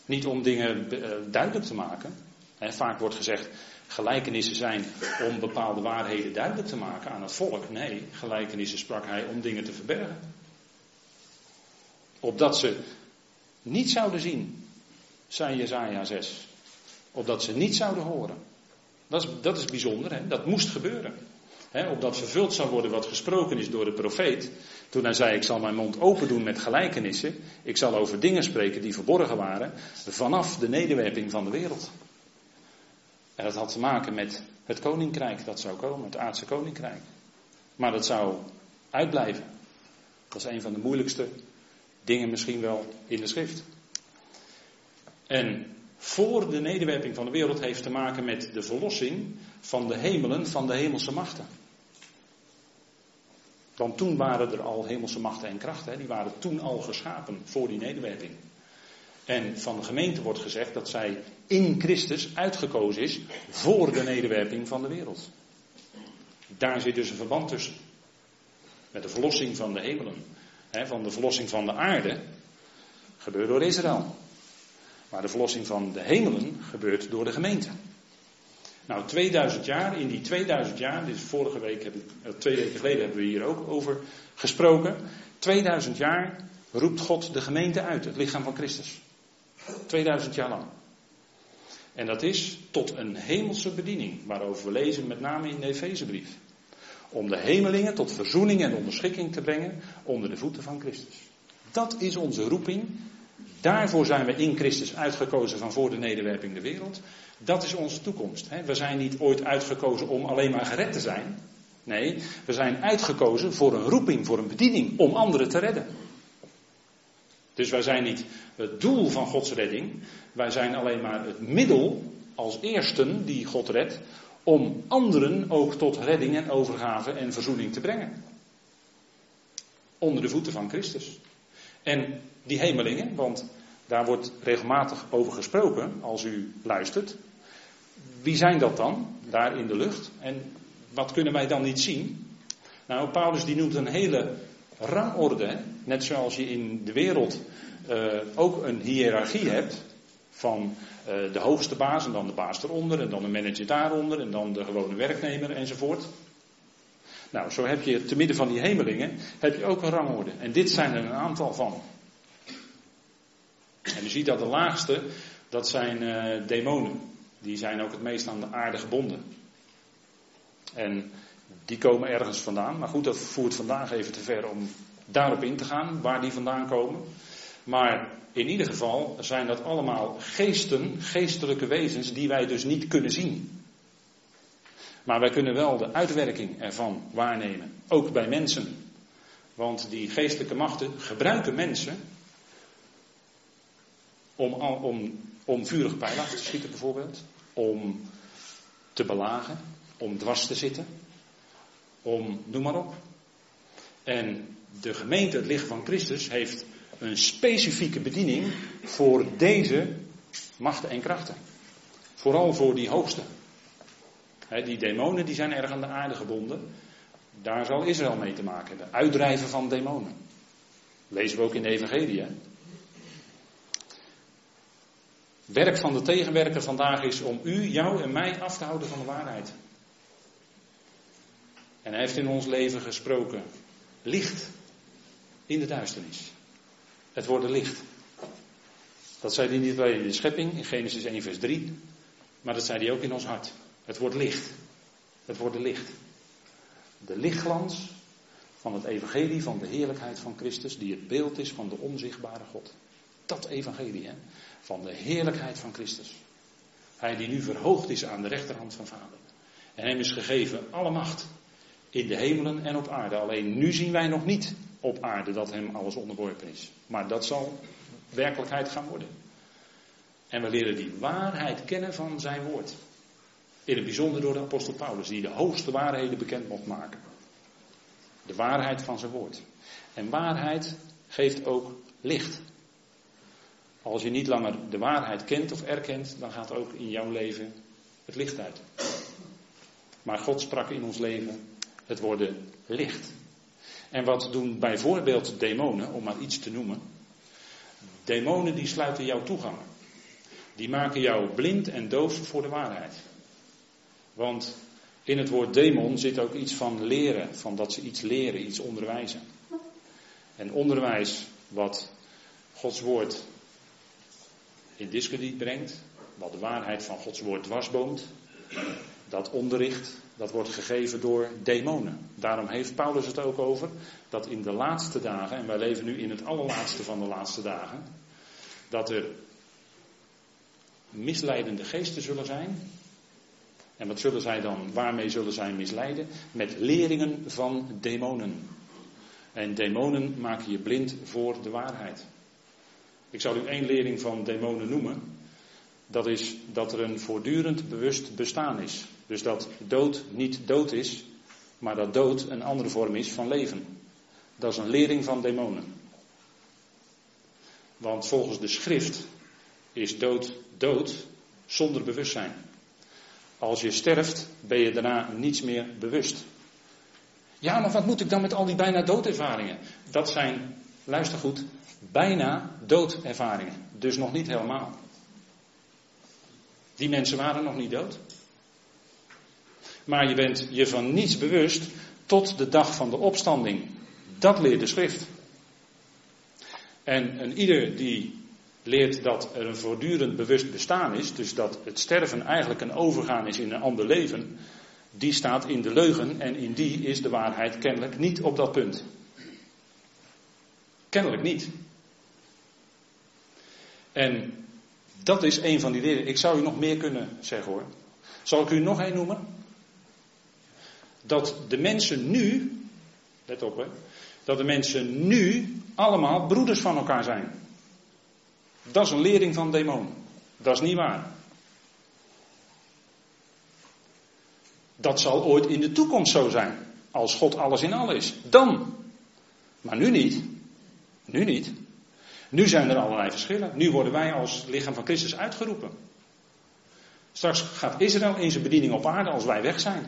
Niet om dingen eh, duidelijk te maken. Vaak wordt gezegd, gelijkenissen zijn om bepaalde waarheden duidelijk te maken aan het volk. Nee, gelijkenissen sprak hij om dingen te verbergen. Opdat ze niet zouden zien, zei Jezaja 6. Opdat ze niet zouden horen. Dat is, dat is bijzonder, hè? dat moest gebeuren. Hè, opdat vervuld zou worden wat gesproken is door de profeet. Toen hij zei: Ik zal mijn mond open doen met gelijkenissen. Ik zal over dingen spreken die verborgen waren. Vanaf de nederwerping van de wereld. En dat had te maken met het koninkrijk dat zou komen, het aardse koninkrijk. Maar dat zou uitblijven. Dat is een van de moeilijkste dingen misschien wel in de schrift. En voor de nederwerping van de wereld heeft te maken met de verlossing van de hemelen, van de hemelse machten. Want toen waren er al hemelse machten en krachten, die waren toen al geschapen voor die nederwerping. En van de gemeente wordt gezegd dat zij in Christus uitgekozen is voor de nederwerping van de wereld. Daar zit dus een verband tussen. Met de verlossing van de hemelen. van de verlossing van de aarde gebeurt door Israël. Maar de verlossing van de hemelen gebeurt door de gemeente. Nou, 2000 jaar, in die 2000 jaar, dit is vorige week, heb ik, eh, twee weken geleden hebben we hier ook over gesproken. 2000 jaar roept God de gemeente uit, het lichaam van Christus. 2000 jaar lang. En dat is tot een hemelse bediening, waarover we lezen met name in de Efezebrief. Om de hemelingen tot verzoening en onderschikking te brengen onder de voeten van Christus. Dat is onze roeping. Daarvoor zijn we in Christus uitgekozen van voor de nederwerping de wereld. Dat is onze toekomst. We zijn niet ooit uitgekozen om alleen maar gered te zijn. Nee, we zijn uitgekozen voor een roeping, voor een bediening, om anderen te redden. Dus wij zijn niet het doel van Gods redding, wij zijn alleen maar het middel als eersten die God redt, om anderen ook tot redding en overgave en verzoening te brengen. Onder de voeten van Christus. En die hemelingen, want daar wordt regelmatig over gesproken als u luistert. Wie zijn dat dan, daar in de lucht? En wat kunnen wij dan niet zien? Nou, Paulus die noemt een hele rangorde, net zoals je in de wereld uh, ook een hiërarchie hebt van uh, de hoogste baas en dan de baas eronder en dan de manager daaronder en dan de gewone werknemer enzovoort. Nou, zo heb je te midden van die hemelingen heb je ook een rangorde. En dit zijn er een aantal van. En u ziet dat de laagste, dat zijn uh, demonen. Die zijn ook het meest aan de aarde gebonden. En die komen ergens vandaan. Maar goed, dat voert vandaag even te ver om daarop in te gaan, waar die vandaan komen. Maar in ieder geval zijn dat allemaal geesten, geestelijke wezens, die wij dus niet kunnen zien. Maar wij kunnen wel de uitwerking ervan waarnemen, ook bij mensen. Want die geestelijke machten gebruiken mensen om, om, om vurige pijlen te schieten bijvoorbeeld, om te belagen, om dwars te zitten, om, noem maar op. En de gemeente, het lichaam van Christus, heeft een specifieke bediening voor deze machten en krachten. Vooral voor die hoogste. die demonen die zijn erg aan de aarde gebonden. Daar zal Israël mee te maken hebben. Uitdrijven van demonen. Lezen we ook in de Evangelie. Werk van de tegenwerker vandaag is om u, jou en mij af te houden van de waarheid. En hij heeft in ons leven gesproken. Licht in de duisternis. Het worden licht. Dat zei hij niet alleen in de schepping, in Genesis 1, vers 3. Maar dat zei hij ook in ons hart. Het wordt licht. Het wordt licht. De lichtglans van het evangelie van de heerlijkheid van Christus, die het beeld is van de onzichtbare God. Dat evangelie, hè? van de heerlijkheid van Christus. Hij die nu verhoogd is aan de rechterhand van Vader. En hem is gegeven alle macht in de hemelen en op aarde. Alleen nu zien wij nog niet op aarde dat hem alles onderworpen is. Maar dat zal werkelijkheid gaan worden. En we leren die waarheid kennen van zijn woord. In het bijzonder door de apostel Paulus, die de hoogste waarheden bekend mocht maken. De waarheid van zijn woord. En waarheid geeft ook licht. Als je niet langer de waarheid kent of erkent, dan gaat ook in jouw leven het licht uit. Maar God sprak in ons leven het worden licht. En wat doen bijvoorbeeld demonen, om maar iets te noemen. Demonen die sluiten jouw toegang. Die maken jou blind en doof voor de waarheid. Want in het woord demon zit ook iets van leren, van dat ze iets leren, iets onderwijzen. En onderwijs wat Gods woord in discrediet brengt, wat de waarheid van Gods woord dwarsboomt, dat onderricht, dat wordt gegeven door demonen. Daarom heeft Paulus het ook over dat in de laatste dagen, en wij leven nu in het allerlaatste van de laatste dagen, dat er misleidende geesten zullen zijn. En wat zullen zij dan, waarmee zullen zij misleiden? Met leringen van demonen. En demonen maken je blind voor de waarheid. Ik zal u één lering van demonen noemen. Dat is dat er een voortdurend bewust bestaan is. Dus dat dood niet dood is, maar dat dood een andere vorm is van leven. Dat is een lering van demonen. Want volgens de schrift is dood dood zonder bewustzijn. Als je sterft, ben je daarna niets meer bewust. Ja, maar wat moet ik dan met al die bijna doodervaringen? Dat zijn, luister goed, bijna doodervaringen. Dus nog niet helemaal. Die mensen waren nog niet dood. Maar je bent je van niets bewust tot de dag van de opstanding. Dat leert de schrift. En een ieder die leert dat er een voortdurend bewust bestaan is, dus dat het sterven eigenlijk een overgaan is in een ander leven, die staat in de leugen en in die is de waarheid kennelijk niet op dat punt. Kennelijk niet. En dat is een van die leren. Ik zou u nog meer kunnen zeggen hoor. Zal ik u nog één noemen? Dat de mensen nu, let op hè, dat de mensen nu allemaal broeders van elkaar zijn. Dat is een lering van demonen. Dat is niet waar. Dat zal ooit in de toekomst zo zijn. Als God alles in al is. Dan. Maar nu niet. Nu niet. Nu zijn er allerlei verschillen. Nu worden wij als lichaam van Christus uitgeroepen. Straks gaat Israël in zijn bediening op aarde als wij weg zijn.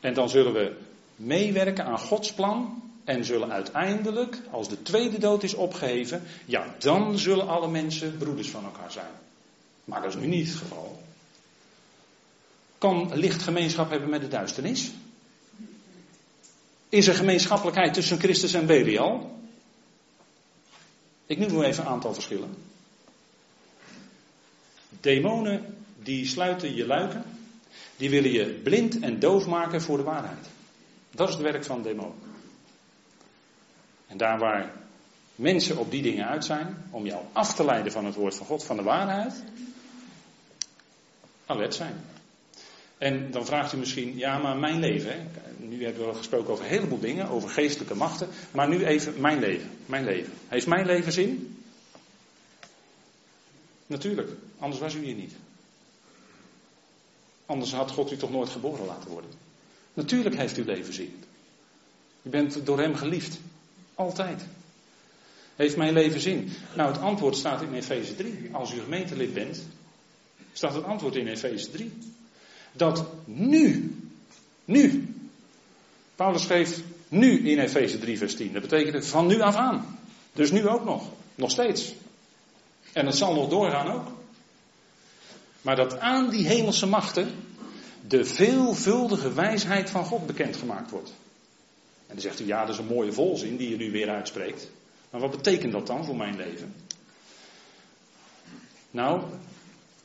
En dan zullen we meewerken aan Gods plan. En zullen uiteindelijk, als de tweede dood is opgeheven, ja, dan zullen alle mensen broeders van elkaar zijn. Maar dat is nu niet het geval. Kan licht gemeenschap hebben met de duisternis? Is er gemeenschappelijkheid tussen Christus en Belial? Ik noem nu even een aantal verschillen. Demonen die sluiten je luiken, die willen je blind en doof maken voor de waarheid. Dat is het werk van demonen. En daar waar mensen op die dingen uit zijn, om jou af te leiden van het woord van God, van de waarheid, alert zijn. En dan vraagt u misschien, ja, maar mijn leven. Hè? Nu hebben we gesproken over een heleboel dingen, over geestelijke machten. Maar nu even mijn leven. Mijn leven. Heeft mijn leven zin? Natuurlijk, anders was u hier niet. Anders had God u toch nooit geboren laten worden. Natuurlijk heeft uw leven zin. U bent door hem geliefd. Altijd. Heeft mijn leven zin? Nou, het antwoord staat in Efeze 3. Als u gemeentelid bent, staat het antwoord in Efeze 3. Dat nu, nu, Paulus schreef nu in Efeze 3 vers 10. Dat betekent van nu af aan. Dus nu ook nog. Nog steeds. En het zal nog doorgaan ook. Maar dat aan die hemelse machten de veelvuldige wijsheid van God bekendgemaakt wordt. En dan zegt u, ja, dat is een mooie volzin die je nu weer uitspreekt. Maar wat betekent dat dan voor mijn leven? Nou,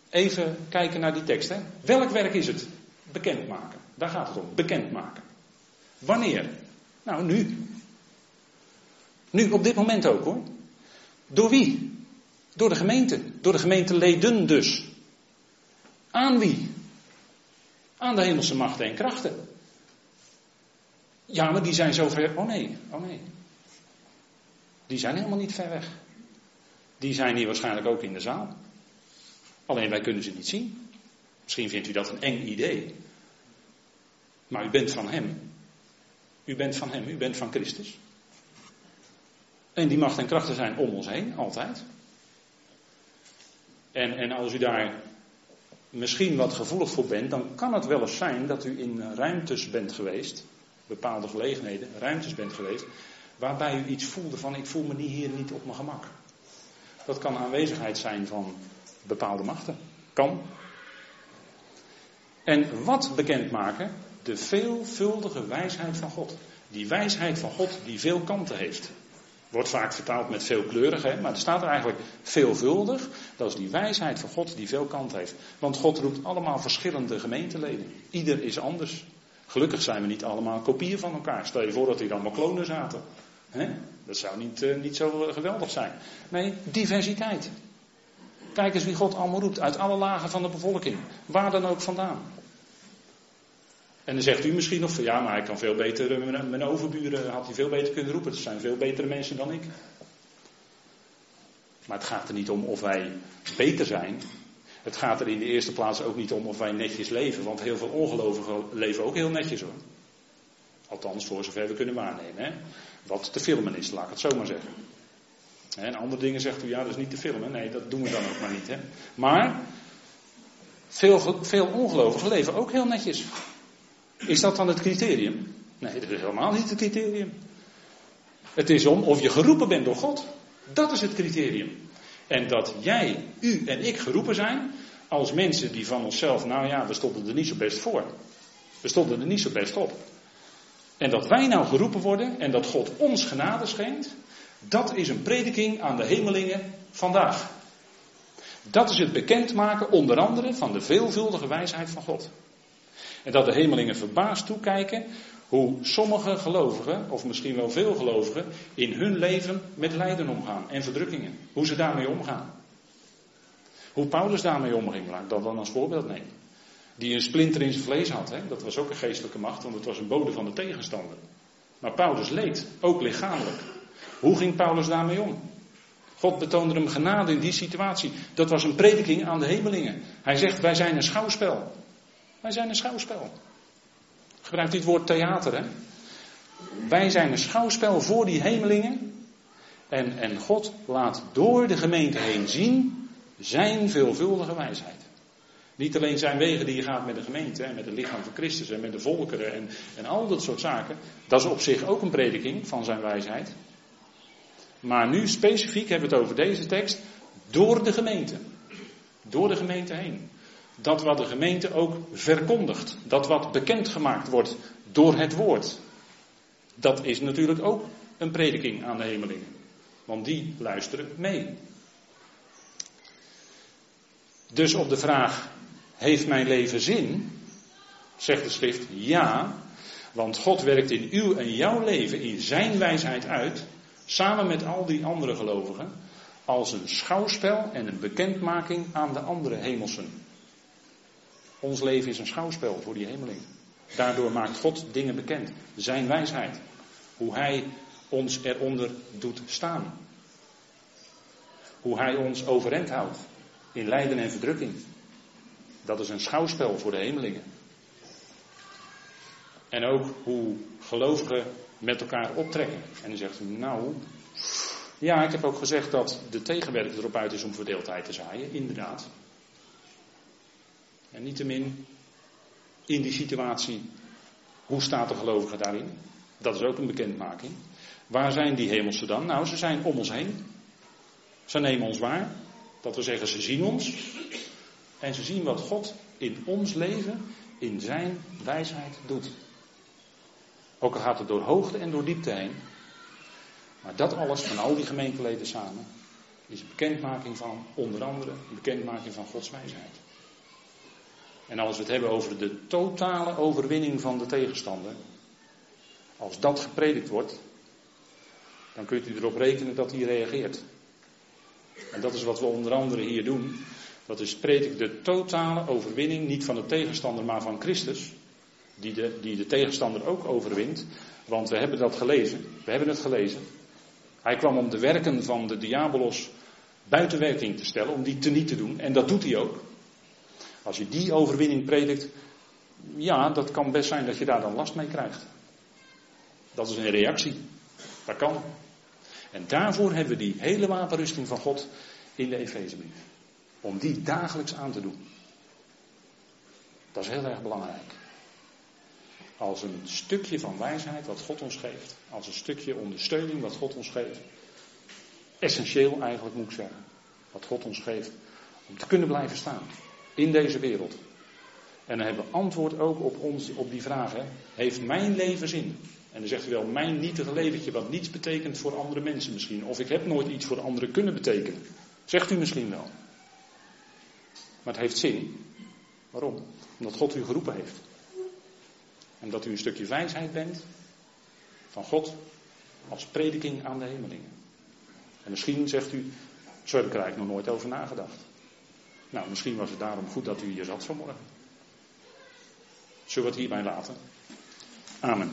even kijken naar die tekst. Hè. Welk werk is het? Bekendmaken. Daar gaat het om. Bekendmaken. Wanneer? Nou, nu. Nu, op dit moment ook hoor. Door wie? Door de gemeente. Door de gemeenteleden dus. Aan wie? Aan de hemelse machten en krachten. Ja, maar die zijn zo ver. Oh nee, oh nee. Die zijn helemaal niet ver weg. Die zijn hier waarschijnlijk ook in de zaal. Alleen wij kunnen ze niet zien. Misschien vindt u dat een eng idee. Maar u bent van Hem. U bent van Hem, u bent van Christus. En die macht en krachten zijn om ons heen, altijd. En, en als u daar misschien wat gevoelig voor bent, dan kan het wel eens zijn dat u in ruimtes bent geweest bepaalde gelegenheden, ruimtes bent geweest, waarbij u iets voelde van ik voel me hier niet op mijn gemak. Dat kan aanwezigheid zijn van bepaalde machten. Kan. En wat bekendmaken? De veelvuldige wijsheid van God. Die wijsheid van God die veel kanten heeft. Wordt vaak vertaald met veelkleurig, hè? maar er staat er eigenlijk veelvuldig. Dat is die wijsheid van God die veel kant heeft. Want God roept allemaal verschillende gemeenteleden. Ieder is anders. Gelukkig zijn we niet allemaal kopieën van elkaar. Stel je voor dat hier allemaal klonen zaten. Hè? Dat zou niet, uh, niet zo geweldig zijn. Nee, diversiteit. Kijk eens wie God allemaal roept. Uit alle lagen van de bevolking. Waar dan ook vandaan. En dan zegt u misschien nog van ja, maar hij kan veel beter, eh, mijn overburen had hij veel beter kunnen roepen. Dat zijn veel betere mensen dan ik. Maar het gaat er niet om of wij beter zijn. Het gaat er in de eerste plaats ook niet om of wij netjes leven. Want heel veel ongelovigen leven ook heel netjes hoor. Althans, voor zover we kunnen waarnemen. Hè? Wat te filmen is, laat ik het zo maar zeggen. En andere dingen zegt u, ja, dat is niet te filmen. Nee, dat doen we dan ook maar niet. Hè? Maar, veel, veel ongelovigen leven ook heel netjes. Is dat dan het criterium? Nee, dat is helemaal niet het criterium. Het is om of je geroepen bent door God. Dat is het criterium. En dat jij, u en ik geroepen zijn als mensen die van onszelf, nou ja, we stonden er niet zo best voor. We stonden er niet zo best op. En dat wij nou geroepen worden en dat God ons genade schenkt, dat is een prediking aan de hemelingen vandaag. Dat is het bekendmaken onder andere van de veelvuldige wijsheid van God. En dat de hemelingen verbaasd toekijken hoe sommige gelovigen, of misschien wel veel gelovigen, in hun leven met lijden omgaan en verdrukkingen. Hoe ze daarmee omgaan. Hoe Paulus daarmee omging, laat ik dat dan als voorbeeld nemen. Die een splinter in zijn vlees had, hè? dat was ook een geestelijke macht, want het was een bode van de tegenstander. Maar Paulus leed, ook lichamelijk. Hoe ging Paulus daarmee om? God betoonde hem genade in die situatie. Dat was een prediking aan de hemelingen. Hij zegt, wij zijn een schouwspel. Wij zijn een schouwspel. Gebruikt dit woord theater, hè? Wij zijn een schouwspel voor die hemelingen. En, en God laat door de gemeente heen zien zijn veelvuldige wijsheid. Niet alleen zijn wegen die je gaat met de gemeente en met het lichaam van Christus en met de volkeren en, en al dat soort zaken. Dat is op zich ook een prediking van zijn wijsheid. Maar nu specifiek hebben we het over deze tekst door de gemeente. Door de gemeente heen dat wat de gemeente ook verkondigt, dat wat bekendgemaakt wordt door het woord, dat is natuurlijk ook een prediking aan de hemelingen. Want die luisteren mee. Dus op de vraag, heeft mijn leven zin? Zegt de schrift, ja, want God werkt in uw en jouw leven in zijn wijsheid uit, samen met al die andere gelovigen, als een schouwspel en een bekendmaking aan de andere hemelsen. Ons leven is een schouwspel voor die hemeling. Daardoor maakt God dingen bekend. Zijn wijsheid. Hoe Hij ons eronder doet staan. Hoe Hij ons overeind houdt. In lijden en verdrukking. Dat is een schouwspel voor de hemelingen. En ook hoe gelovigen met elkaar optrekken. En dan zegt u, nou, ja, ik heb ook gezegd dat de tegenwerker erop uit is om verdeeldheid te zaaien, inderdaad. En niettemin, in die situatie, hoe staat de gelovige daarin? Dat is ook een bekendmaking. Waar zijn die hemelse dan? Nou, ze zijn om ons heen. Ze nemen ons waar. Dat we zeggen, ze zien ons. En ze zien wat God in ons leven, in zijn wijsheid doet. Ook al gaat het door hoogte en door diepte heen. Maar dat alles van al die gemeenteleden samen is een bekendmaking van, onder andere, een bekendmaking van Gods wijsheid. En als we het hebben over de totale overwinning van de tegenstander, als dat gepredikt wordt, dan kunt u erop rekenen dat hij reageert. En dat is wat we onder andere hier doen. Dat is predik de totale overwinning, niet van de tegenstander, maar van Christus. Die de, die de tegenstander ook overwint. Want we hebben dat gelezen. We hebben het gelezen. Hij kwam om de werken van de diabolos buiten werking te stellen, om die teniet te doen. En dat doet hij ook. Als je die overwinning predikt, ja, dat kan best zijn dat je daar dan last mee krijgt. Dat is een reactie. Dat kan. En daarvoor hebben we die hele wapenrusting van God in de Efezebrief. Om die dagelijks aan te doen. Dat is heel erg belangrijk. Als een stukje van wijsheid wat God ons geeft. Als een stukje ondersteuning wat God ons geeft. Essentieel eigenlijk moet ik zeggen. Wat God ons geeft om te kunnen blijven staan in deze wereld. En dan hebben we antwoord ook op, ons, op die vragen. Heeft mijn leven zin? En dan zegt u wel, mijn nietige leventje wat niets betekent voor andere mensen misschien. Of ik heb nooit iets voor anderen kunnen betekenen. Zegt u misschien wel. Maar het heeft zin. Waarom? Omdat God u geroepen heeft. En dat u een stukje wijsheid bent van God als prediking aan de hemelingen. En misschien zegt u, zo heb ik er eigenlijk nog nooit over nagedacht. Nou, misschien was het daarom goed dat u hier zat vanmorgen. Zullen we het hierbij laten? Amen.